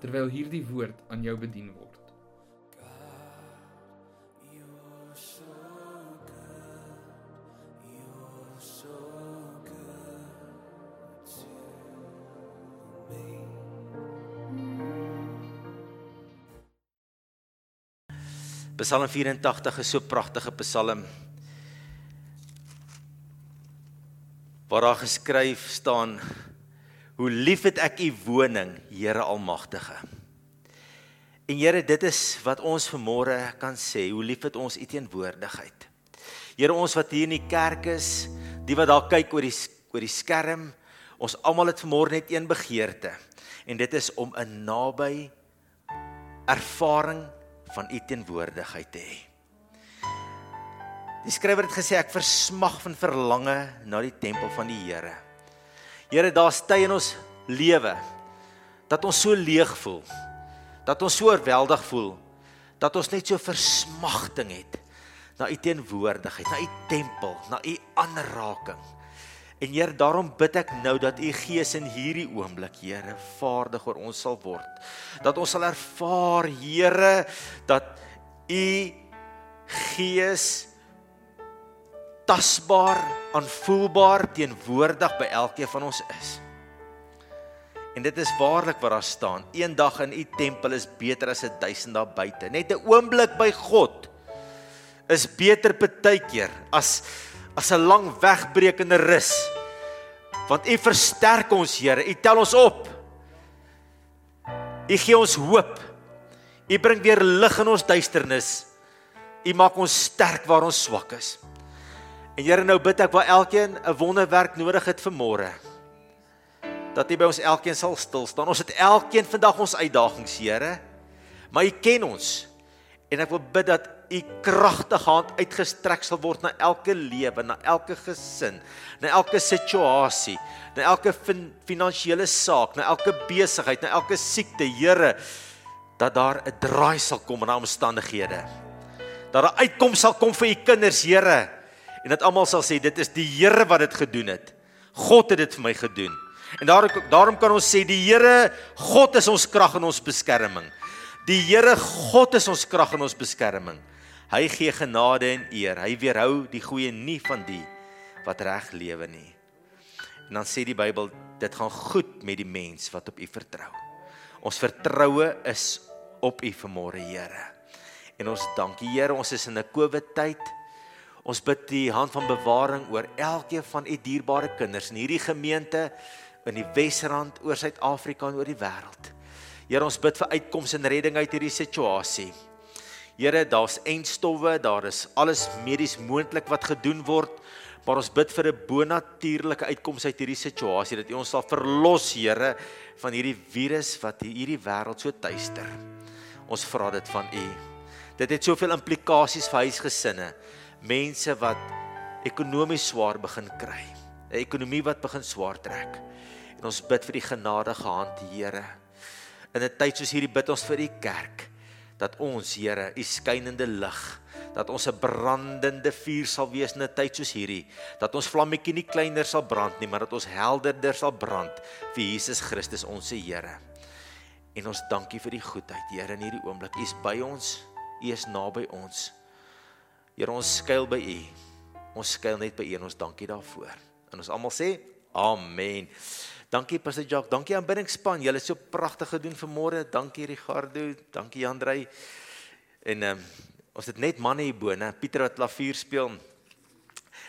terwyl hierdie woord aan jou bedien word. Psalm 84 is so 'n pragtige psalm. Waar daar geskryf staan: Hoe lief het ek u woning, Here Almagtige. En Here, dit is wat ons vanmôre kan sê, hoe lief het ons u teenwoordigheid. Here, ons wat hier in die kerk is, die wat daar kyk oor die oor die skerm, ons almal het vanmôre net een begeerte en dit is om 'n naby ervaring van u teenwoordigheid te hê. Die skrywer het gesê ek versmag van verlange na die tempel van die Here. Here, daar's tye in ons lewe dat ons so leeg voel. Dat ons so oorweldig voel. Dat ons net so versmagting het na u teenwoordigheid, na u tempel, na u aanraking. En Here, daarom bid ek nou dat u Gees in hierdie oomblik, Here, vaardig oor ons sal word. Dat ons sal ervaar, Here, dat u Gees tasbaar, aanvoelbaar teenwoordig by elkeen van ons is. En dit is waarlik wat daar staan. Eendag in u tempel is beter as 'n duisend daar buite. Net 'n oomblik by God is beter partykeer as as 'n lang wegbreekende rus. Want U versterk ons, Here. U tel ons op. U gee ons hoop. U bring weer lig in ons duisternis. U maak ons sterk waar ons swak is. En Here, nou bid ek waar elkeen 'n wonderwerk nodig het vir môre. Dat U by ons elkeen sal stil staan. Ons het elkeen vandag ons uitdagings, Here. Maar U ken ons. En ek wil bid dat u kragtige hand uitgestrek sal word na elke lewe, na elke gesin, na elke situasie, na elke fin finansiële saak, na elke besigheid, na elke siekte, Here, dat daar 'n draai sal kom in omstandighede. Dat 'n uitkoms sal kom vir u kinders, Here, en dat almal sal sê dit is die Here wat dit gedoen het. God het dit vir my gedoen. En daarom daarom kan ons sê die Here, God is ons krag en ons beskerming. Die Here God is ons krag en ons beskerming. Hy gee genade en eer. Hy weerhou die goeie nie van die wat reg lewe nie. En dan sê die Bybel, dit gaan goed met die mens wat op U vertrou. Ons vertroue is op U vanmôre, Here. En ons dankie Here, ons is in 'n COVID tyd. Ons bid die hand van bewaring oor elkeen van U dierbare kinders in hierdie gemeente in die Wesrand, oor Suid-Afrika en oor die wêreld. Here, ons bid vir uitkoms en redding uit hierdie situasie. Here, daar's enstowwe, daar is alles medies moontlik wat gedoen word, maar ons bid vir 'n bonatuurlike uitkoms uit hierdie situasie dat U ons sal verlos, Here, van hierdie virus wat hierdie wêreld so tuister. Ons vra dit van U. Dit het soveel implikasies vir huisgesinne, mense wat ekonomies swaar begin kry, 'n ekonomie wat begin swaar trek. En ons bid vir die genadige hand, Here. In 'n tyd soos hierdie bid ons vir die kerk dat ons Here, u skynende lig, dat ons 'n brandende vuur sal wees in 'n tyd soos hierdie, dat ons vlammetjie nie kleiner sal brand nie, maar dat ons helderder sal brand vir Jesus Christus ons Here. En ons dankie vir die goedheid, Here, in hierdie oomblik. U is by ons. U is naby ons. Here, ons skuil by U. Ons skuil net by U en ons dankie daarvoor. En ons almal sê amen. Dankie Pastor Jacques, dankie aanbiddingspan. Julle het so pragtig gedoen vanmôre. Dankie Ricardo, dankie Andrei. En ehm um, ons het net manne hier bo, né? Pieter wat klavier speel.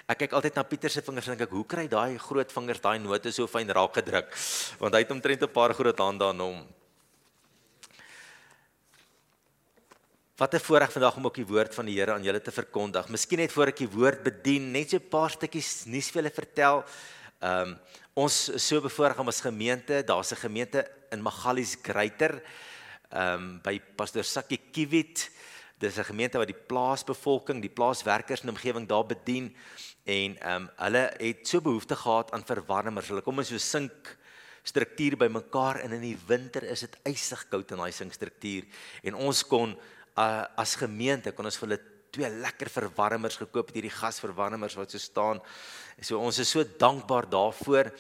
Ek kyk altyd na Pieter se vingers en ek, hoe kry daai groot vingers daai note so fyn raak gedruk? Want hy het omtrent 'n paar groot hande aan hom. Wat 'n voorreg vandag om ook die woord van die Here aan julle te verkondig. Miskien net voor ek die woord bedien, net so 'n paar stukkies nuus vir julle vertel. Ehm um, ons is so bevoorreg om as gemeente, daar's 'n gemeente in Magalies Greater ehm um, by Pastor Sakkie Kiwit. Dis 'n gemeente wat die plaasbevolking, die plaaswerkers in die omgewing daar bedien en ehm um, hulle het so behoefte gehad aan verwarmers. Hulle kom in so sink struktuur bymekaar en in die winter is dit ysig koud in daai sinkstruktuur en ons kon uh, as gemeente kon ons vir hulle twee lekker verwarmers gekoop het hierdie gasverwarmers wat so staan. So ons is so dankbaar daarvoor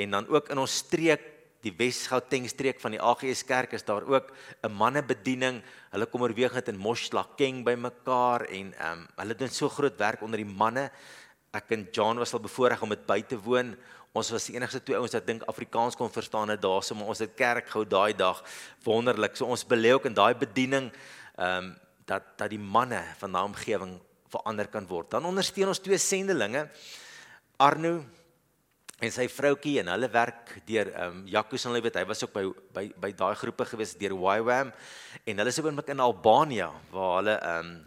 en dan ook in ons streek die Wes-Gauteng streek van die AGS kerk is daar ook 'n mannebediening. Hulle kom oorweeg dit in Moslakeng bymekaar en ehm um, hulle doen so groot werk onder die manne. Ek en John was al bevoorreg om dit by te woon. Ons was die enigste twee ouens wat dink Afrikaans kon verstaan het daarso, maar ons het kerk gehou daai dag. Wonderlik. So ons beleef ook in daai bediening ehm um, dat dat die manne van daai omgewing verander kan word. Dan ondersteun ons twee sendelinge. Arno en sy vroutjie en hulle werk deur ehm um, Jaco se hulle weet hy was ook by by by daai groepe gewees deur YWAM en hulle is ook in Albanië waar hulle ehm um,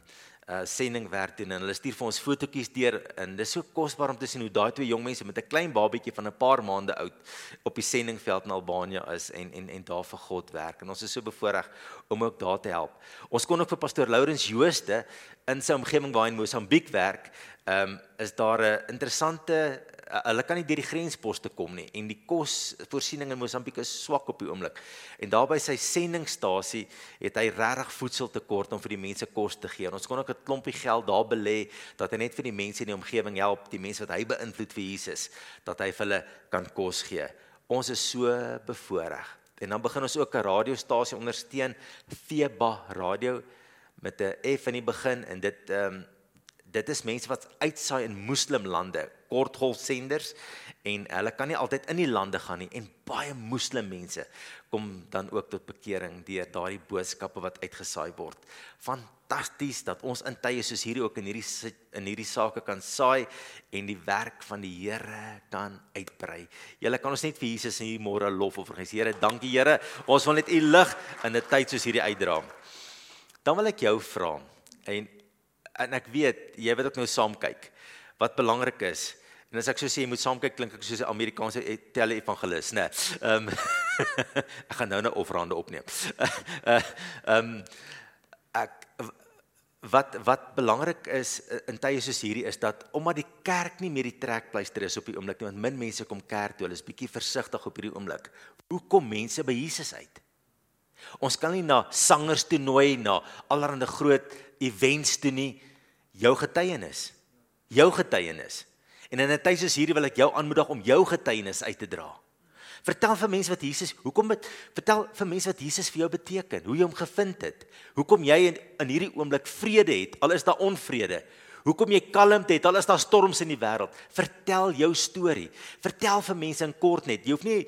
uh sending werk doen en hulle stuur vir ons fotootjies deur en dis so kosbaar om te sien hoe daai twee jong mense met 'n klein babietjie van 'n paar maande oud op die sendingveld in Albanië is en en en daar vir God werk en ons is so bevoorreg om ook daar te help. Ons kon ook vir pastoor Lourens Jooste in sy omgewing waar in Mosambiek werk, ehm um, is daar 'n interessante uh, hulle kan nie deur die grensposte kom nie en die kosvoorsiening in Mosambiek is swak op die oomblik. En daarby sy sendingstasie het hy regtig voedseltekort om vir die mense kos te gee. En ons kon ook 'n klompie geld daar belê dat hy net vir die mense in die omgewing help, die mense wat hy beïnvloed vir Jesus, dat hy vir hulle kan kos gee. Ons is so bevoorreg. En dan begin ons ook 'n radiostasie ondersteun, Feba Radio met 'n F in die begin en dit ehm um, dit is mense wat uitsaai in moslimlande, kortgolfsenders en hulle kan nie altyd in die lande gaan nie en baie moslim mense kom dan ook tot bekering deur daardie boodskappe wat uitgesaai word. Fantasties dat ons in tye soos hierdie ook in hierdie in hierdie sake kan saai en die werk van die Here kan uitbrei. Julle kan ons net vir Jesus in hierdie môre lof of vergys. Here, dankie Here. Ons wil net u lig in 'n tyd soos hierdie uitdra. Dan wil ek jou vra en en ek weet jy wil ook nou saam kyk wat belangrik is. En as ek so sê jy moet saam kyk klink ek soos 'n Amerikaanse tele-evangelis, né? Ehm ek gaan nou nou offerande opneem. Ehm um, ek wat wat belangrik is in tye soos hierdie is dat omdat die kerk nie meer die trekpleister is op die oomblik nie, want min mense kom kerk toe, hulle is bietjie versigtig op hierdie oomblik. Hoe kom mense by Jesus uit? Ons kan nie na sangers toe nooi na allerlei groot events toe nie. Jou getuienis. Jou getuienis. En in 'n tyd soos hierdie wil ek jou aanmoedig om jou getuienis uit te dra. Vertel vir mense wat Jesus hoekom dit vertel vir mense wat Jesus vir jou beteken hoe jy hom gevind het hoekom jy in, in hierdie oomblik vrede het al is daar onvrede hoekom jy kalmte het al is daar storms in die wêreld. Vertel jou storie. Vertel vir mense in kort net. Jy hoef nie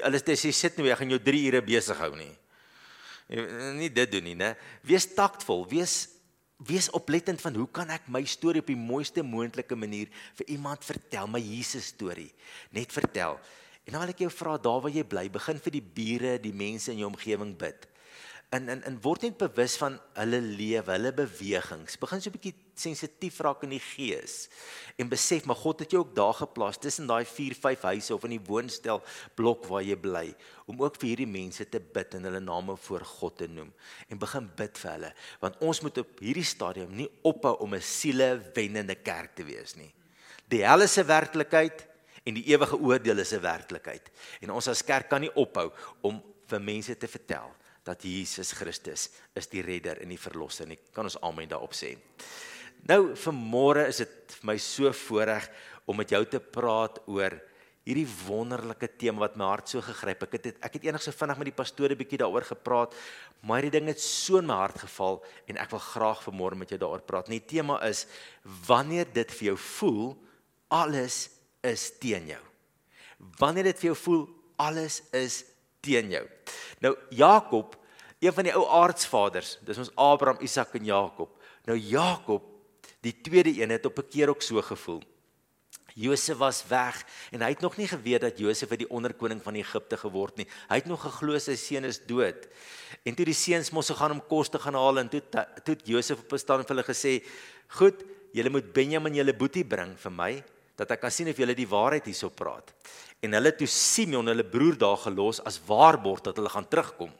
hulle sê sit nou jy gaan jou 3 ure besig hou nie nie dit doen nie, né? Wees taktvol, wees wees oplettend van hoe kan ek my storie op die mooiste moontlike manier vir iemand vertel, my Jesus storie. Net vertel. En dan wil ek jou vra daar waar jy bly, begin vir die bure, die mense in jou omgewing bid in in in word net bewus van hulle lewe, hulle bewegings. Begin so 'n bietjie sensitief raak in die gees en besef maar God het jou ook daar geplaas tussen daai 4, 5 huise of in die woonstel blok waar jy bly om ook vir hierdie mense te bid en hulle name voor God te noem en begin bid vir hulle want ons moet op hierdie stadium nie ophou om 'n siele wennende kerk te wees nie. Die helle se werklikheid en die ewige oordeel is 'n werklikheid en ons as kerk kan nie ophou om vir mense te vertel dat Jesus Christus is die redder en die verlosser. Ek kan ons amen daarop sê. Nou vanmôre is dit vir my so voorreg om met jou te praat oor hierdie wonderlike tema wat my hart so gegryp. Ek het ek het enigs so vinnig met die pastore bietjie daaroor gepraat, maar hierdie ding het so in my hart geval en ek wil graag vanmôre met jou daaroor praat. Die tema is wanneer dit vir jou voel alles is teen jou. Wanneer dit vir jou voel alles is teen jou. Nou Jakob, een van die ou aardsvaders, dis ons Abraham, Isak en Jakob. Nou Jakob, die tweede een het op 'n keer ook so gevoel. Josef was weg en hy het nog nie geweet dat Josef uit die onderkoning van Egipte geword nie. Hy het nog geglo sy seun is dood. En toe die seuns mos gegaan om kos te gaan haal en toe toe Josef op 'n staan vir hulle gesê: "Goed, julle moet Benjamin julle boetie bring vir my dat ek kan sien of julle die waarheid hierso praat. En hulle toe Simeon hulle broer daar gelos as waarborg dat hulle gaan terugkom.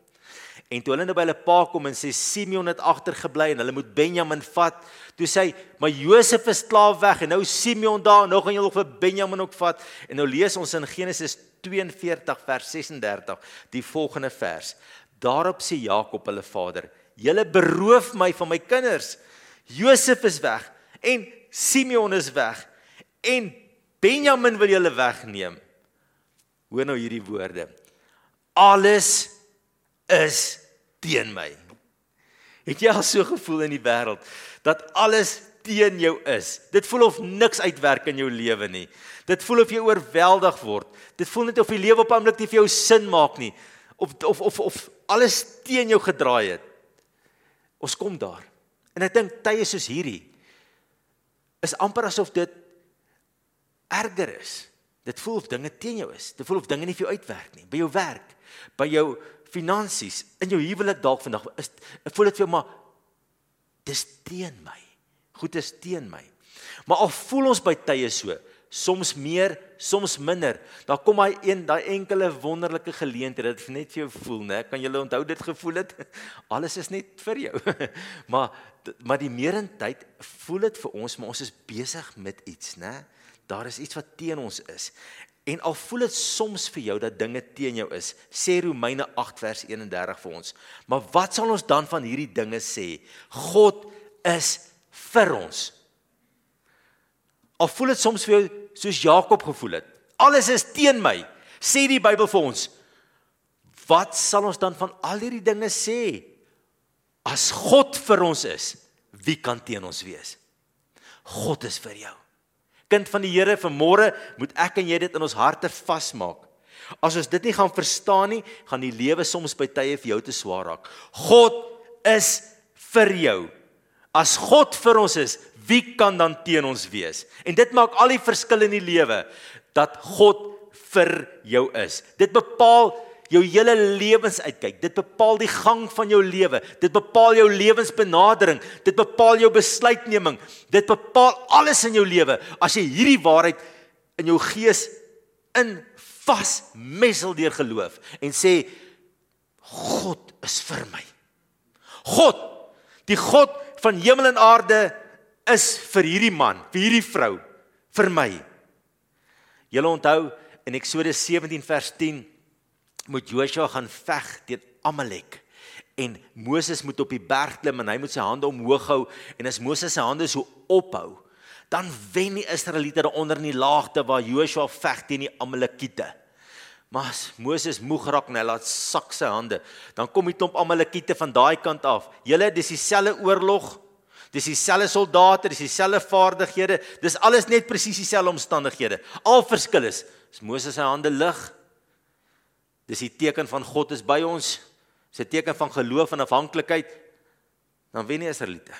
En toe hulle nou by hulle pa kom en sê Simeon het agtergebly en hulle moet Benjamin vat, toe sê hy, "Maar Josef is klaar weg en nou Simeon daar, nou gaan julle vir Benjamin ook vat." En nou lees ons in Genesis 42 vers 36 die volgende vers. Daarop sê Jakob hulle vader: "Julle beroof my van my kinders. Josef is weg en Simeon is weg en Benjamin wil julle wegneem." Hoor nou hierdie woorde. Alles is teen my. Het jy al so gevoel in die wêreld dat alles teen jou is? Dit voel of niks uitwerk in jou lewe nie. Dit voel of jy oorweldig word. Dit voel net of die lewe op 'n oomblik nie vir jou sin maak nie. Of of of of alles teen jou gedraai het. Ons kom daar. En ek dink tye soos hierdie is amper asof dit erger is. Dit voel of dinge teen jou is. Dit voel of dinge nie vir jou uitwerk nie. By jou werk, by jou finansies, in jou huwelik dalk vandag is ek voel dit vir jou maar dis teen my. Goed is teen my. Maar al voel ons by tye so, soms meer, soms minder. Daar kom hy een daai enkele wonderlike geleentheid dat net vir jou voel, né? Kan jy onthou dit gevoel het? Alles is net vir jou. maar maar die meerentyd voel dit vir ons, maar ons is besig met iets, né? Daar is iets wat teen ons is. En al voel dit soms vir jou dat dinge teen jou is, sê Romeine 8 vers 31 vir ons. Maar wat sal ons dan van hierdie dinge sê? God is vir ons. Al voel dit soms vir jou soos Jakob gevoel het. Alles is teen my, sê die Bybel vir ons. Wat sal ons dan van al hierdie dinge sê? As God vir ons is, wie kan teen ons wees? God is vir jou kind van die Here vanmôre moet ek en jy dit in ons harte vasmaak. As ons dit nie gaan verstaan nie, gaan die lewe soms by tye vir jou te swaar raak. God is vir jou. As God vir ons is, wie kan dan teen ons wees? En dit maak al die verskil in die lewe dat God vir jou is. Dit bepaal jou hele lewensuitkyk. Dit bepaal die gang van jou lewe. Dit bepaal jou lewensbenadering. Dit bepaal jou besluitneming. Dit bepaal alles in jou lewe. As jy hierdie waarheid in jou gees in vas messel deur geloof en sê God is vir my. God, die God van hemel en aarde is vir hierdie man, vir hierdie vrou, vir my. Julle onthou in Eksodus 17 vers 10 moet Joshua gaan veg teen Amalek. En Moses moet op die berg klim en hy moet sy hande omhoog hou en as Moses sy hande so ophou, dan wen die Israeliete onder in die laagte waar Joshua veg teen die Amalekiete. Maar as Moses moeg raak en hy laat sak sy hande, dan kom die klomp Amalekiete van daai kant af. Julle, dis dieselfde oorlog. Dis dieselfde soldate, dis dieselfde vaardighede. Dis alles net presies dieselfde omstandighede. Al verskil is, as Moses sy hande lig, Dis die teken van God is by ons. Dis 'n teken van geloof en afhanklikheid. Dan wen die Israeliete.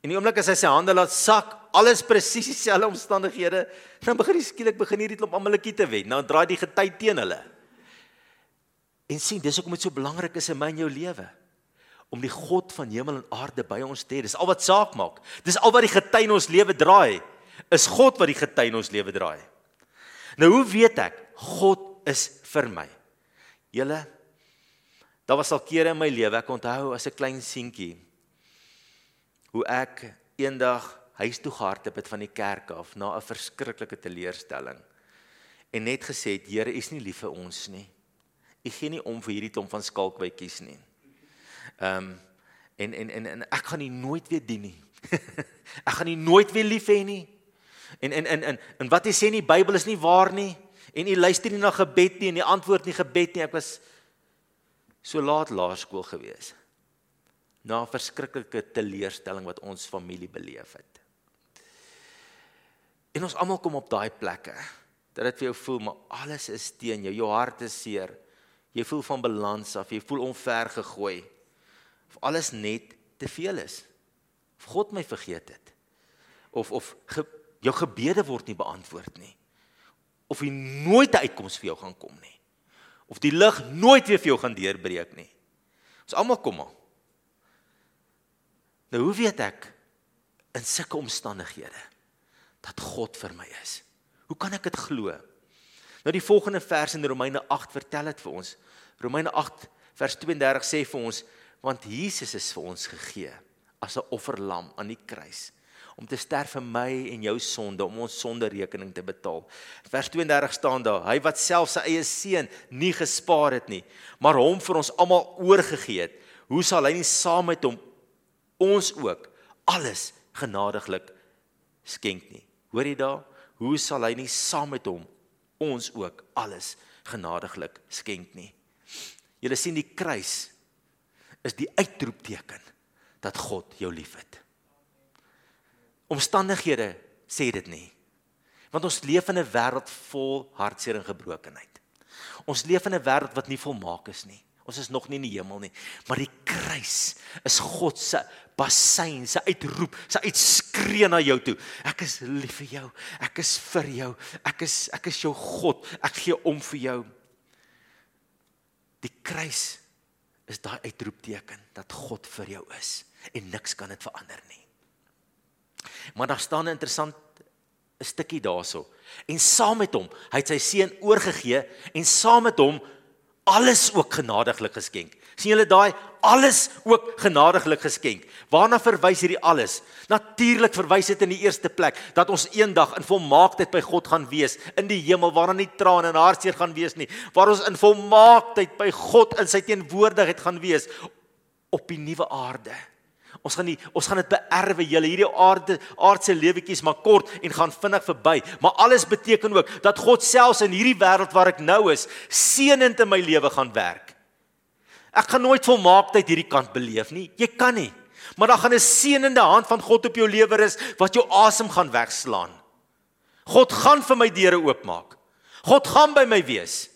En die oomblik as hy sy hande laat sak, alles presies dieselfde omstandighede, dan begin hy skielik begin hierdie klomp Amalekiete wen. Nou draai die gety teen hulle. En sien, dis hoekom dit so belangrik is in my en jou lewe om die God van hemel en aarde by ons te hê. Dis al wat saak maak. Dis al wat die gety in ons lewe draai. Is God wat die gety in ons lewe draai. Nou hoe weet ek God is vir my. Julle daar was al kere in my lewe ek onthou as 'n klein seentjie hoe ek eendag huis toe gehardloop het van die kerk af na 'n verskriklike teleurstelling en net gesê het Here, U is nie lief vir ons nie. U gee nie om vir hierdie klomp van skalkwytjies nie. Ehm um, en, en en en ek gaan U nooit weer dien nie. ek gaan U nooit weer lief hê nie. En en en en, en wat jy sê in die Bybel is nie waar nie en u luister nie na gebed nie en die antwoord nie gebed nie. Ek was so laat laerskool gewees. Na 'n verskriklike teleurstelling wat ons familie beleef het. En ons almal kom op daai plekke dat dit vir jou voel maar alles is teen jou. Jou hart is seer. Jy voel van balans af. Jy voel omver gegooi. Of alles net te veel is. Of God my vergeet het. Of of ge, jou gebede word nie beantwoord nie of hy nooit 'n uitkoms vir jou gaan kom nie. Of die lig nooit weer vir jou gaan deurbreek nie. Ons almal kom al. Nou hoe weet ek in sulke omstandighede dat God vir my is. Hoe kan ek dit glo? Nou die volgende vers in Romeine 8 vertel dit vir ons. Romeine 8 vers 32 sê vir ons want Jesus is vir ons gegee as 'n offerlam aan die kruis om te sterf vir my en jou sonde om ons sonderekening te betaal. Vers 32 staan daar: Hy wat self sy eie seun nie gespaar het nie, maar hom vir ons almal oorgegee het, hoe sal hy nie saam met hom ons ook alles genadiglik skenk nie? Hoor jy daar? Hoe sal hy nie saam met hom ons ook alles genadiglik skenk nie? Julle sien die kruis is die uitroepteken dat God jou liefhet. Omstandighede sê dit nie. Want ons leef in 'n wêreld vol hartseer en gebrokenheid. Ons leef in 'n wêreld wat nie volmaak is nie. Ons is nog nie in die hemel nie, maar die kruis is God se bassein, sy uitroep, sy uitskree na jou toe. Ek is lief vir jou. Ek is vir jou. Ek is ek is jou God. Ek gee om vir jou. Die kruis is daai uitroepteken dat God vir jou is en niks kan dit verander nie. Maar daar staan 'n interessant 'n stukkie daarso. En saam met hom, hy het sy seun oorgegee en saam met hom alles ook genadiglik geskenk. sien julle daai alles ook genadiglik geskenk. Waarna verwys hierdie alles? Natuurlik verwys dit in die eerste plek dat ons eendag in volmaaktheid by God gaan wees in die hemel waar daar nie trane en hartseer gaan wees nie, waar ons in volmaaktheid by God in sy teenwoordigheid gaan wees op die nuwe aarde. Ons gaan nie ons gaan dit beerwe julle hierdie aarde aardse lewetjies maar kort en gaan vinnig verby. Maar alles beteken ook dat God selfs in hierdie wêreld waar ek nou is, seënend in my lewe gaan werk. Ek gaan nooit volmaaktheid hierdie kant beleef nie. Jy kan nie. Maar daar gaan 'n seënende hand van God op jou lewe rus wat jou asem gaan wegslaan. God gaan vir my deure oopmaak. God gaan by my wees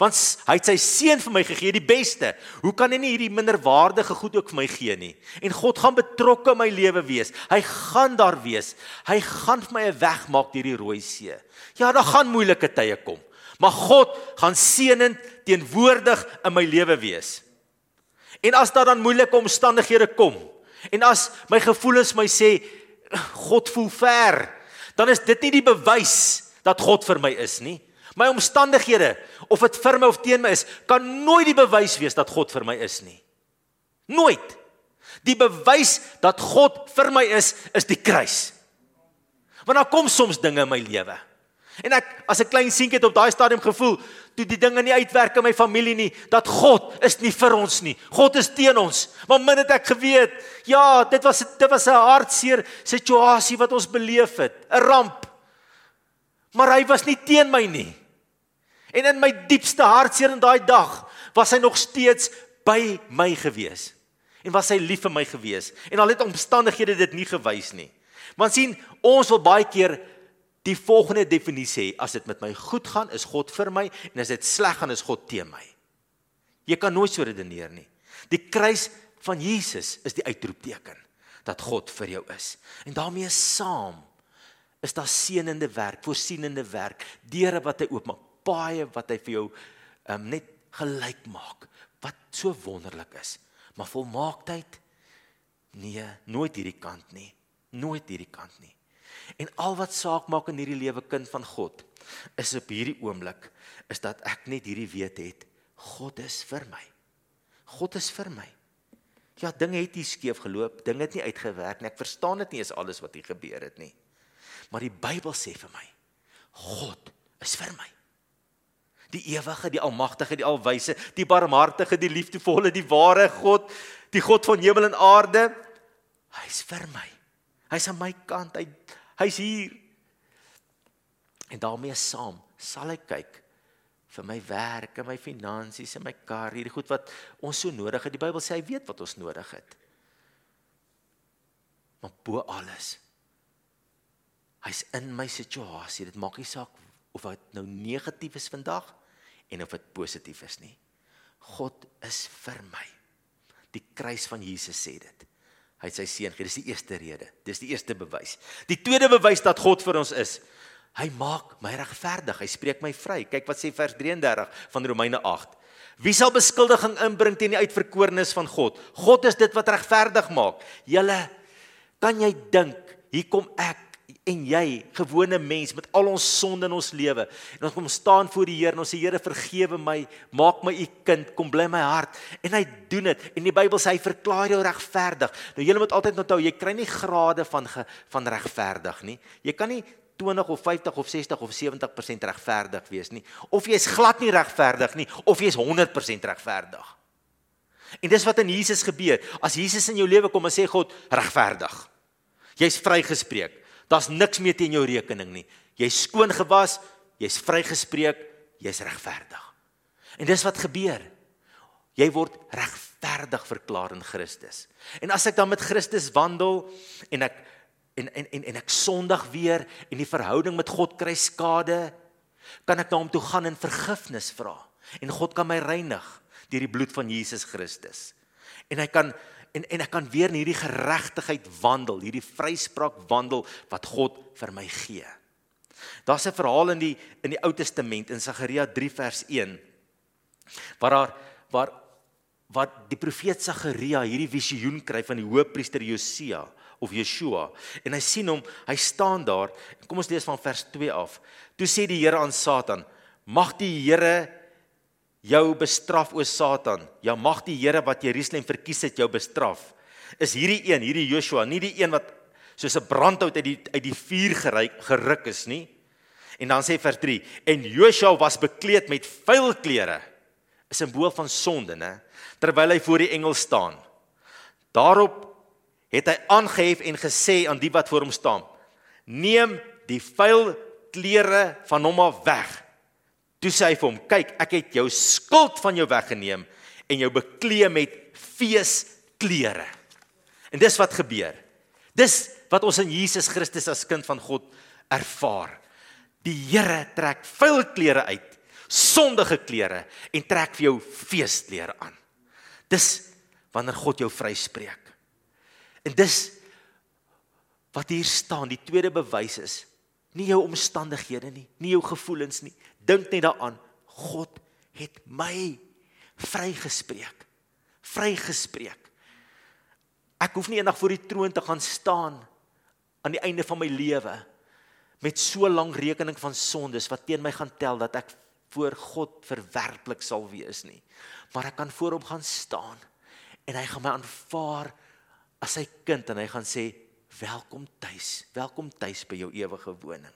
want hy het sy seun vir my gegee, die beste. Hoe kan hy nie hierdie minderwaardige goed ook vir my gee nie? En God gaan betrokke in my lewe wees. Hy gaan daar wees. Hy gaan vir my 'n weg maak deur die Rooi See. Ja, daar gaan moeilike tye kom, maar God gaan seënend teenwoordig in my lewe wees. En as daar dan moeilike omstandighede kom en as my gevoelens my sê God voel ver, dan is dit nie die bewys dat God vir my is nie. My omstandighede, of dit vir my of teen my is, kan nooit die bewys wees dat God vir my is nie. Nooit. Die bewys dat God vir my is, is die kruis. Want daar kom soms dinge in my lewe. En ek as 'n klein seentjie het op daai stadium gevoel toe die dinge nie uitwerk in my familie nie dat God is nie vir ons nie. God is teen ons. Maar min het ek geweet, ja, dit was dit was 'n hartseer situasie wat ons beleef het, 'n ramp. Maar hy was nie teen my nie. En in my diepste hartseer in daai dag was hy nog steeds by my gewees. En was hy lief vir my gewees. En al het omstandighede dit nie gewys nie. Want sien, ons wil baie keer die volgende definisie hê: as dit met my goed gaan, is God vir my en as dit sleg gaan, is God teen my. Jy kan nooit so redeneer nie. Die kruis van Jesus is die uitroepteken dat God vir jou is. En daarmee saam is daar seënende werk, voorsienende werk, deure wat hy oopmaak, paaie wat hy vir jou um, net gelyk maak wat so wonderlik is. Maar volmaaktheid nee, nooit hierdie kant nie. Nooit hierdie kant nie. En al wat saak maak in hierdie lewe kind van God is op hierdie oomblik is dat ek net hierdie weet het God is vir my. God is vir my. Ja, dinge het nie skeef geloop, dinge het nie uitgewerk nie. Ek verstaan dit nie is alles wat hier gebeur het nie. Maar die Bybel sê vir my, God is vir my die ewige, die almagtige, die alwyse, die barmhartige, die liefdevolle, die ware God, die God van hemel en aarde. Hy's vir my. Hy's aan my kant. Hy hy's hier. En daarmee saam sal ek kyk vir my werk en my finansies en my kar, hierdie goed wat ons so nodig het. Die Bybel sê hy weet wat ons nodig het. Maar bo alles hy's in my situasie. Dit maak nie saak of dit nou negatief is vandag en of dit positief is nie. God is vir my. Die kruis van Jesus sê dit. Hy het sy seun gegee. Dis die eerste rede. Dis die eerste bewys. Die tweede bewys dat God vir ons is. Hy maak my regverdig. Hy spreek my vry. Kyk wat sê vers 33 van Romeine 8. Wie sal beskuldiging inbring teen die uitverkorenes van God? God is dit wat regverdig maak. Julle kan jy dink, hier kom ek en jy, gewone mens met al ons sonde in ons lewe. En ons kom staan voor die Here en ons sê Here vergewe my, maak my u kind, kom bly my hart. En hy doen dit. En die Bybel sê hy verklaar jou regverdig. Nou jy moet altyd onthou, jy kry nie grade van ge, van regverdig nie. Jy kan nie 20 of 50 of 60 of 70% regverdig wees nie. Of jy is glad nie regverdig nie of jy is 100% regverdig. En dis wat in Jesus gebeur. As Jesus in jou lewe kom en sê God regverdig. Jy's vrygespreek. Daar's niks meer teen jou rekening nie. Jy's skoon gewas, jy's vrygespreek, jy's regverdig. En dis wat gebeur. Jy word regverdig verklaar in Christus. En as ek dan met Christus wandel en ek en en en, en ek sondig weer en die verhouding met God kry skade, kan ek na hom toe gaan en vergifnis vra. En God kan my reinig deur die bloed van Jesus Christus. En hy kan en en ek kan weer in hierdie geregtigheid wandel, hierdie vryspraak wandel wat God vir my gee. Daar's 'n verhaal in die in die Ou Testament in Sagaria 3 vers 1 waar daar waar wat die profeet Sagaria hierdie visioen kry van die hoofpriester Josia of Yeshua en hy sien hom, hy staan daar. Kom ons lees van vers 2 af. Toe sê die Here aan Satan: "Mag die Here jou bestraf o Satan. Ja mag die Here wat Jerusalem verkies het jou bestraf. Is hierdie een, hierdie Joshua, nie die een wat soos 'n brandhout uit die uit die vuur geryk geruk is nie. En dan sê vers 3 en Joshua was bekleed met vuil klere. 'n Simbool van sonde, né? Terwyl hy voor die engel staan. Daarop het hy aangehef en gesê aan die wat voor hom staan: "Neem die vuil klere van hom af weg." Toe sê hy vir hom: "Kyk, ek het jou skuld van jou weggeneem en jou bekleë met feesklere." En dis wat gebeur. Dis wat ons in Jesus Christus as kind van God ervaar. Die Here trek vuil klere uit, sondige klere en trek vir jou feesklere aan. Dis wanneer God jou vryspreek. En dis wat hier staan, die tweede bewys is, nie jou omstandighede nie, nie jou gevoelens nie, Dink net daaraan. God het my vrygespreek. Vrygespreek. Ek hoef nie eendag voor die troon te gaan staan aan die einde van my lewe met so lank rekening van sondes wat teen my gaan tel dat ek voor God verwerplik sal wees nie. Maar ek kan voor hom gaan staan en hy gaan my aanvaar as sy kind en hy gaan sê welkom tuis. Welkom tuis by jou ewige woning.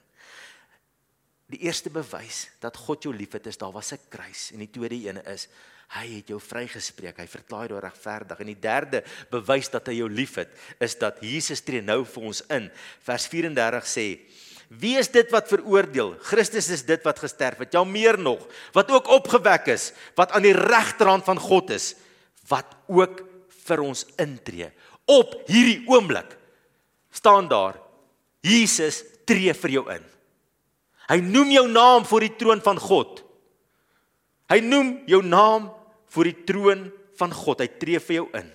Die eerste bewys dat God jou liefhet is daar was 'n kruis en die tweede ene is hy het jou vrygespreek. Hy verklaar jou regverdig. En die derde bewys dat hy jou liefhet is dat Jesus tree nou vir ons in. Vers 34 sê: Wie is dit wat veroordeel? Christus is dit wat gesterf het. Ja meer nog, wat ook opgewek is, wat aan die regterhand van God is, wat ook vir ons intree. Op hierdie oomblik staan daar Jesus tree vir jou in. Hy noem jou naam voor die troon van God. Hy noem jou naam voor die troon van God. Hy tree vir jou in.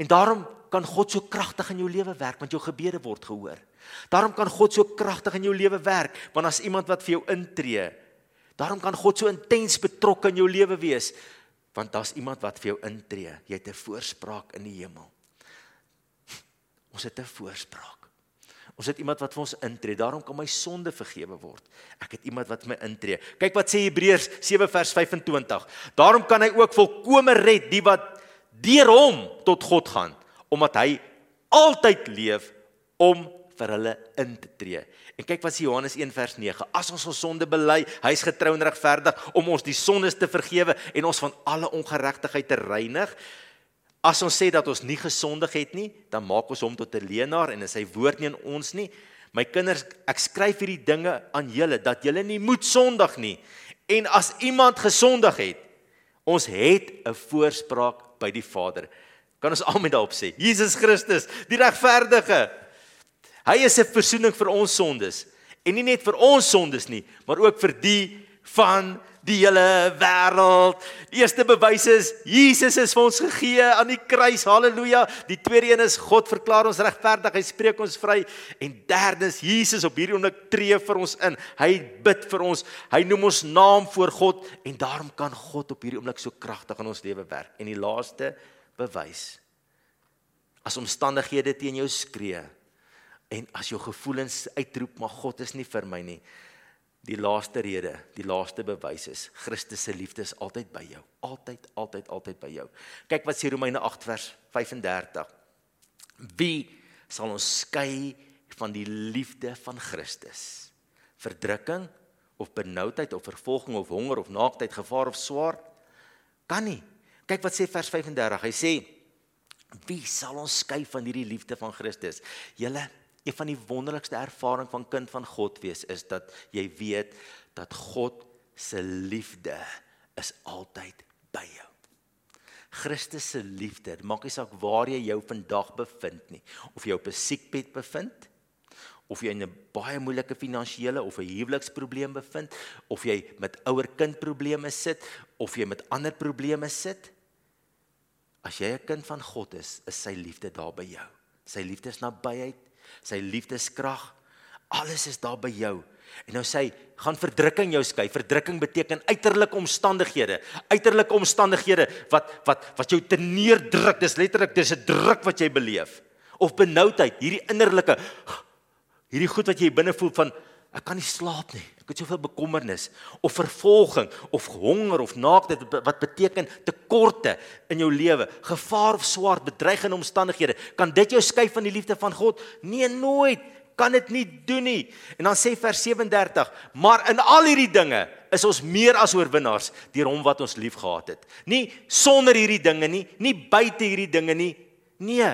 En daarom kan God so kragtig in jou lewe werk want jou gebede word gehoor. Daarom kan God so kragtig in jou lewe werk want as iemand wat vir jou intree. Daarom kan God so intens betrokke in jou lewe wees want daar's iemand wat vir jou intree. Jy het 'n voorspraak in die hemel. Ons het 'n voorspraak. Ons het iemand wat vir ons intree. Daarom kan my sonde vergewe word. Ek het iemand wat my intree. Kyk wat sê Hebreërs 7 vers 25. Daarom kan hy ook volkome red die wat deur hom tot God gaan, omdat hy altyd leef om vir hulle in te tree. En kyk wat sê Johannes 1 vers 9. As ons ons sonde bely, hy is getrou en regverdig om ons die sondes te vergewe en ons van alle ongeregtigheid te reinig. As ons sê dat ons nie gesondig het nie, dan maak ons hom tot 'n leienaar en sy woord nie in ons nie. My kinders, ek skryf hierdie dinge aan julle dat julle nie moet sondig nie. En as iemand gesondig het, ons het 'n voorspraak by die Vader. Kan ons almal daarop sê? Jesus Christus, die regverdige. Hy is 'n verzoening vir ons sondes en nie net vir ons sondes nie, maar ook vir die van die hele wêreld. Die eerste bewys is Jesus is vir ons gegee aan die kruis. Halleluja. Die tweede een is God verklaar ons regverdig. Hy spreek ons vry. En derdens Jesus op hierdie oomblik tree vir ons in. Hy bid vir ons. Hy noem ons naam voor God en daarom kan God op hierdie oomblik so kragtig in ons lewe werk. En die laaste bewys as omstandighede teen jou skree, En as jou gevoelens uitroep maar God is nie vir my nie. Die laaste rede, die laaste bewys is Christus se liefde is altyd by jou. Altyd, altyd, altyd by jou. Kyk wat sê Romeine 8 vers 35. Wie sal ons skei van die liefde van Christus? Verdrukking of benoudheid of vervolging of honger of naaktheid, gevaar of swaard? Kan nie. Kyk wat sê vers 35. Hy sê wie sal ons skei van hierdie liefde van Christus? Julle Een van die wonderlikste ervaring van kind van God wees is dat jy weet dat God se liefde is altyd by jou. Christus se liefde, maak nie saak waar jy jou vandag bevind nie, of jy op 'n siekbed bevind, of jy in 'n baie moeilike finansiële of 'n huweliksprobleem bevind, of jy met ouer kind probleme sit, of jy met ander probleme sit. As jy 'n kind van God is, is sy liefde daar by jou. Sy liefde is nabyheid sy liefdeskrag, alles is daar by jou. En nou sê hy, gaan verdrukking jou skei. Verdrukking beteken uiterlike omstandighede, uiterlike omstandighede wat wat wat jou te neerdruk. Dis letterlik dis 'n druk wat jy beleef of benoudheid, hierdie innerlike hierdie goed wat jy binne voel van ek kan nie slaap nie. Ek het soveel bekommernis of vervolging of honger of naaktheid wat beteken tekorte in jou lewe, gevaar of swaar bedreigende omstandighede. Kan dit jou skei van die liefde van God? Nee, nooit. Kan dit nie doen nie. En dan sê vers 37, maar in al hierdie dinge is ons meer as oorwinnaars deur hom wat ons liefgehad het. Nie sonder hierdie dinge nie, nie buite hierdie dinge nie. Nee,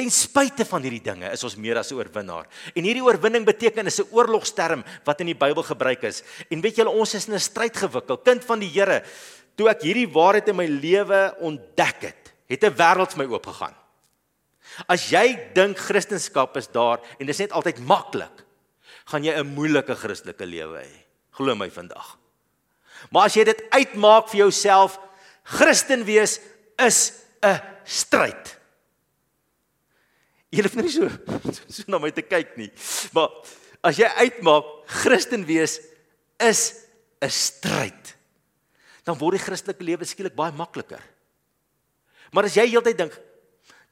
Ten spyte van hierdie dinge is ons meer as 'n oorwinnaar. En hierdie oorwinning beteken is 'n oorlogsterm wat in die Bybel gebruik is. En weet julle ons is in 'n stryd gewikkel. Kind van die Here, toe ek hierdie waarheid in my lewe ontdek het, het 'n wêreld vir my oopgegaan. As jy dink Christendom is daar en dit is net altyd maklik, gaan jy 'n moeilike Christelike lewe hê. Glo my vandag. Maar as jy dit uitmaak vir jouself, Christen wees is 'n stryd. Jy hoef nie so so na my te kyk nie. Maar as jy uitmaak Christen wees is 'n stryd. Dan word die Christelike lewe skielik baie makliker. Maar as jy heeltyd dink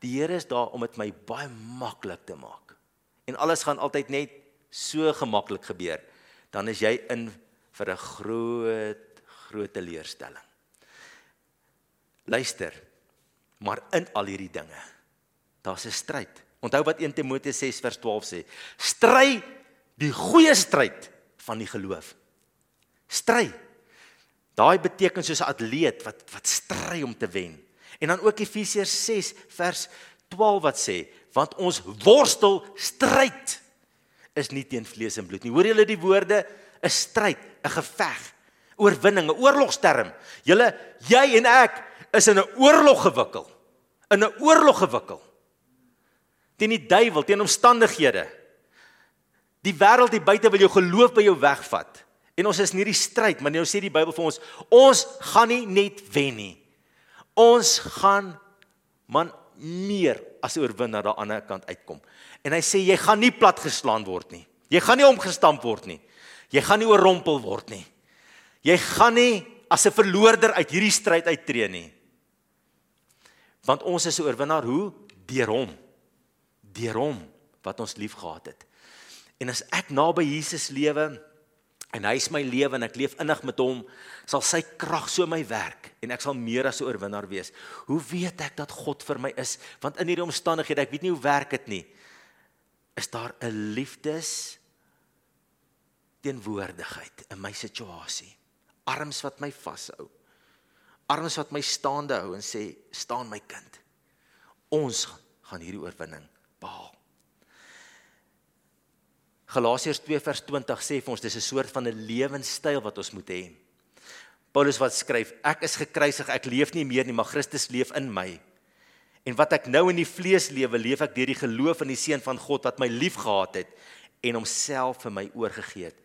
die Here is daar om dit my baie maklik te maak en alles gaan altyd net so gemaklik gebeur, dan is jy in vir 'n groot groot teleurstelling. Luister. Maar in al hierdie dinge, daar's 'n stryd. Onthou wat 1 Timoteus 6 vers 12 sê: Stry die goeie stryd van die geloof. Stry. Daai beteken soos 'n atleet wat wat stry om te wen. En dan ook Efesiërs 6 vers 12 wat sê: Want ons worstel stryd is nie teen vlees en bloed nie. Hoor julle die woorde? 'n Stryd, 'n geveg, oorwinning, 'n oorlogsterm. Julle, jy en ek is in 'n oorlog gewikkel. In 'n oorlog gewikkel teen die duiwel, teen omstandighede. Die wêreld hier buite wil jou geloof by jou wegvat. En ons is in hierdie stryd, maar nou sê die Bybel vir ons, ons gaan nie net wen nie. Ons gaan man meer as daar aan die ander kant uitkom. En hy sê jy gaan nie platgeslaan word nie. Jy gaan nie omgestamp word nie. Jy gaan nie oorrompel word nie. Jy gaan nie as 'n verloorder uit hierdie stryd uittreë nie. Want ons is 'n oorwinnaar hoe? Deur hom deur hom wat ons liefgehad het. En as ek naby Jesus lewe en hy is my lewe en ek leef innig met hom, sal sy krag so my werk en ek sal meer as 'n oorwinnaar wees. Hoe weet ek dat God vir my is? Want in hierdie omstandighede, ek weet nie hoe werk dit nie. Is daar 'n liefdes teenwoordigheid in my situasie? Arms wat my vashou. Arms wat my staande hou en sê, "Staan my kind. Ons gaan hierdie oorwinning behaal. Galasiërs 2 vers 20 sê vir ons dis 'n soort van 'n lewenstyl wat ons moet hê. Paulus wat skryf, ek is gekruisig, ek leef nie meer nie, maar Christus leef in my. En wat ek nou in die vlees lewe, leef ek deur die geloof in die seun van God wat my liefgehad het en homself vir my oorgegee het.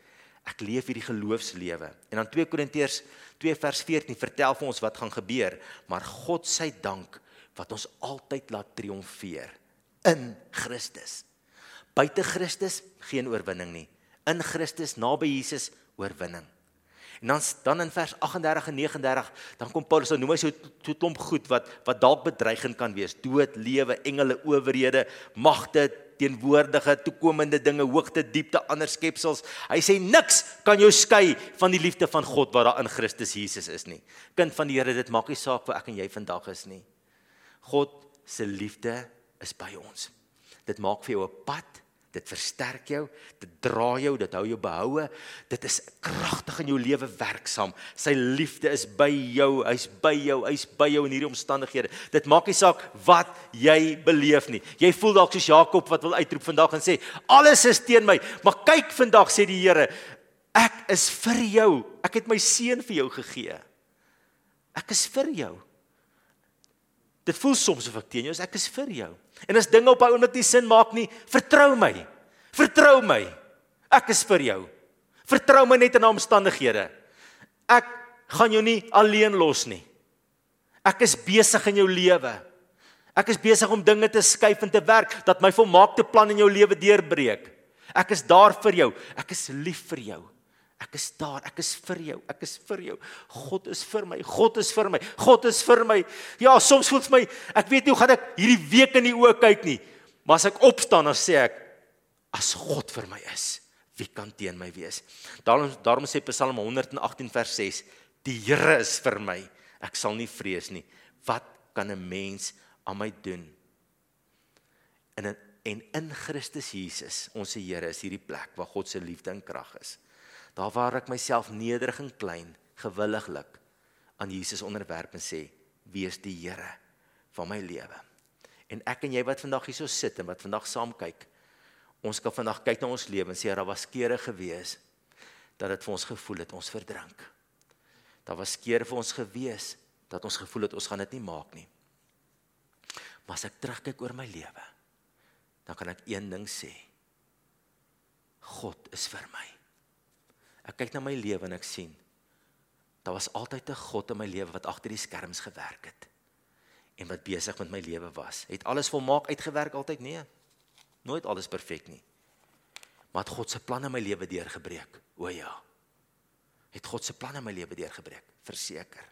Ek leef hierdie geloofslewe. En dan 2 Korintiërs 2 vers 14 vertel vir ons wat gaan gebeur, maar God sy dank wat ons altyd laat triomfeer in Christus. Buite Christus geen oorwinning nie. In Christus naby Jesus oorwinning. En dan dan in vers 38 en 39 dan kom Paulus dan noem hy so so klomp goed wat wat dalk bedreigend kan wees. Dood, lewe, engele, owerhede, magte, teenwoordige, toekomende dinge, hoogte, diepte, ander skepsels. Hy sê niks kan jou skei van die liefde van God wat daar in Christus Jesus is nie. Kind van die Here, dit maak nie saak waar ek en jy vandag is nie. God se liefde is by ons. Dit maak vir jou 'n pad Dit versterk jou, dit dra jou, dit hou jou behoue. Dit is kragtig in jou lewe werksaam. Sy liefde is by jou, hy's by jou, hy's by jou in hierdie omstandighede. Dit maak nie saak wat jy beleef nie. Jy voel dalk soos Jakob wat wil uitroep vandag en sê, "Alles is teen my." Maar kyk vandag sê die Here, "Ek is vir jou. Ek het my seun vir jou gegee. Ek is vir jou." Dit voel soms of ek teen jou is, ek is vir jou. En as dinge op 'n oomblik nie sin maak nie, vertrou my. Vertrou my. Ek is vir jou. Vertrou my net in omstandighede. Ek gaan jou nie alleen los nie. Ek is besig in jou lewe. Ek is besig om dinge te skuif en te werk dat my volmaakte plan in jou lewe deurbreek. Ek is daar vir jou. Ek is lief vir jou. Ek is daar. Ek is vir jou. Ek is vir jou. God is vir my. God is vir my. God is vir my. Ja, soms voel dit vir my ek weet nie hoe gaan ek hierdie week in die oë kyk nie. Maar as ek opstaan dan sê ek as God vir my is, wie kan teen my wees? Daarom daarom sê Psalm 118 vers 6, die Here is vir my. Ek sal nie vrees nie. Wat kan 'n mens aan my doen? En en in Christus Jesus, ons Here, is hierdie plek waar God se liefde en krag is daar waar ek myself nederig en klein gewilliglik aan Jesus onderwerp en sê wees die Here van my lewe. En ek en jy wat vandag hier so sit en wat vandag saam kyk, ons kan vandag kyk na ons lewe en sê daar was kere gewees dat dit vir ons gevoel het ons verdrink. Daar was kere vir ons gewees dat ons gevoel het ons gaan dit nie maak nie. Maar as ek terugkyk oor my lewe, dan kan ek een ding sê. God is vir my. Ek kyk na my lewe en ek sien daar was altyd 'n God in my lewe wat agter die skerms gewerk het en wat besig met my lewe was. Het alles volmaak uitgewerk altyd? Nee. Nooit alles perfek nie. Maar het God se planne my lewe deurgebreek? O ja. Het God se planne my lewe deurgebreek? Verseker.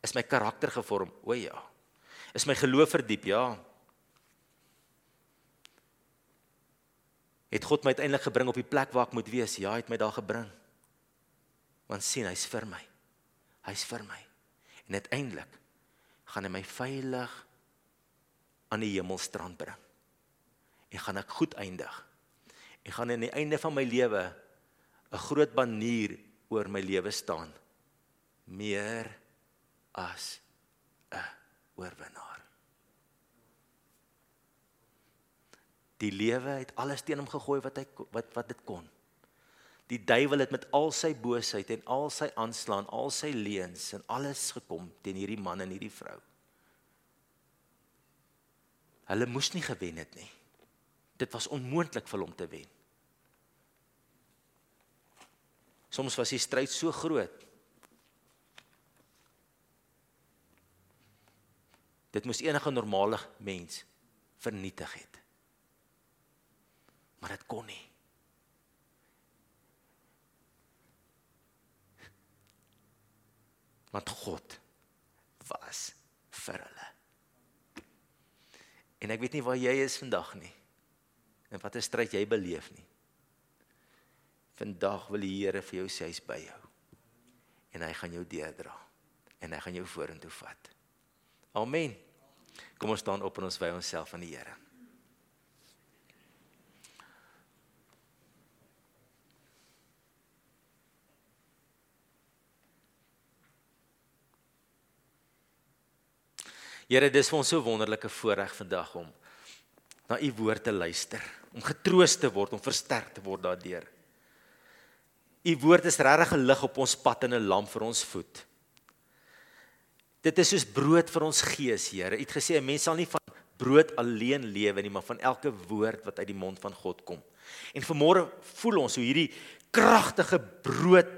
Is my karakter gevorm? O ja. Is my geloof verdiep? Ja. Het God my uiteindelik gebring op die plek waar ek moet wees? Ja, het my daar gebring want sien hy's vir my. Hy's vir my. En uiteindelik gaan hy my veilig aan die hemelstrand bring. En gaan ek goed eindig. En gaan aan die einde van my lewe 'n groot banier oor my lewe staan. Meer as 'n oorwinnaar. Die lewe het alles teen hom gegooi wat hy wat wat dit kon. Die duiwel het met al sy boosheid en al sy aanslaan, al sy leuns en alles gekom teen hierdie man en hierdie vrou. Hulle moes nie gewen het nie. Dit was onmoontlik vir hom te wen. Soms was die stryd so groot. Dit moes enige normale mens vernietig het. Maar dit kon nie. Want God was vir hulle. En ek weet nie waar jy is vandag nie. En wat 'n stryd jy beleef nie. Vandag wil die Here vir jou sê hy's by jou. En hy gaan jou deurdra en hy gaan jou vorentoe vat. Amen. Kom ons staan op en ons wy onsself aan die Here. Here, dis vir ons so wonderlike voorreg vandag om na u woord te luister, om getroos te word, om versterk te word daardeur. U woord is regtig 'n lig op ons pad en 'n lamp vir ons voet. Dit is soos brood vir ons gees, Here. U het gesê 'n mens sal nie van brood alleen lewe nie, maar van elke woord wat uit die mond van God kom. En vanmôre voel ons hoe hierdie kragtige brood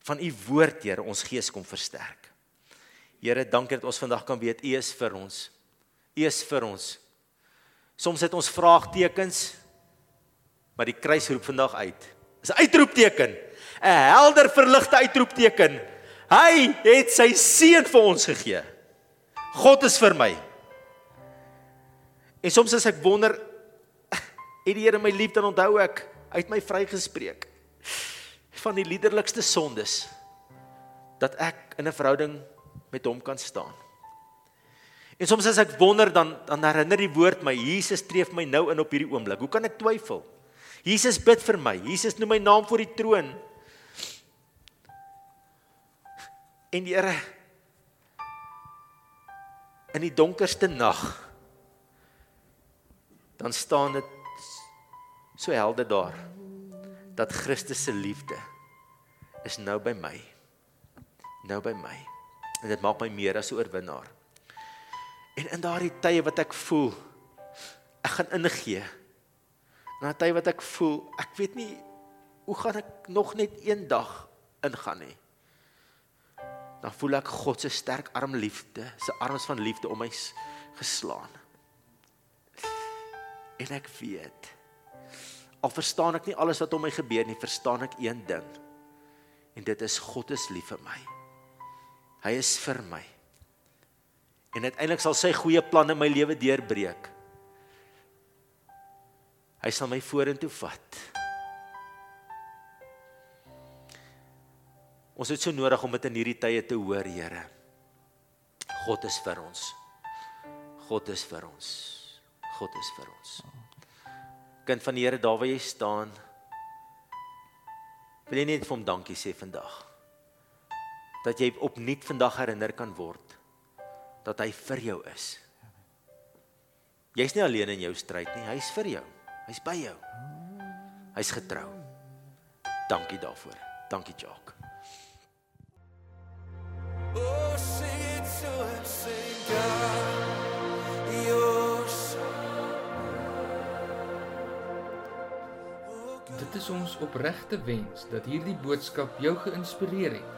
van u woord, Here, ons gees kom versterk. Here, dankie dat ons vandag kan weet U is vir ons. U is vir ons. Soms het ons vraagtekens, maar die kruis roep vandag uit. Dis 'n uitroepteken. 'n Helder verligte uitroepteken. Hy het sy seun vir ons gegee. God is vir my. En soms as ek wonder, het die Here my lief dan onthou ek uit my vrygespreek van die liderlikste sondes dat ek in 'n verhouding met hom kan staan. En soms as ek wonder dan dan herinner die woord my Jesus tree vir my nou in op hierdie oomblik. Hoe kan ek twyfel? Jesus bid vir my. Jesus noem my naam voor die troon. En die Here in die donkerste nag dan staan dit so helder daar dat Christus se liefde is nou by my. Nou by my. En dit maak my meer as 'n oorwinnaar. En in daardie tye wat ek voel ek gaan ingee. Na tye wat ek voel, ek weet nie hoe gaan ek nog net een dag ingaan nie. Dan voel ek God se sterk arm liefde, se arms van liefde om my geslaan. En ek weet al verstaan ek nie alles wat om my gebeur nie, verstaan ek een ding. En dit is God is lief vir my. Hy is vir my. En uiteindelik sal sy goeie planne my lewe deurbreek. Hy sal my vorentoe vat. Ons het so nodig om dit in hierdie tye te hoor, Here. God is vir ons. God is vir ons. God is vir ons. Kind van die Here, daar waar jy staan, wil jy net vir hom dankie sê vandag. Dat jy opnuut vandag herinner kan word dat hy vir jou is. Jy's nie alleen in jou stryd nie, hy's vir jou. Hy's by jou. Hy's getrou. Dankie daarvoor. Dankie, Jacques. Oh, sing it to him, sing God, you're so. Oh, God. Dit is ons opregte wens dat hierdie boodskap jou geïnspireer het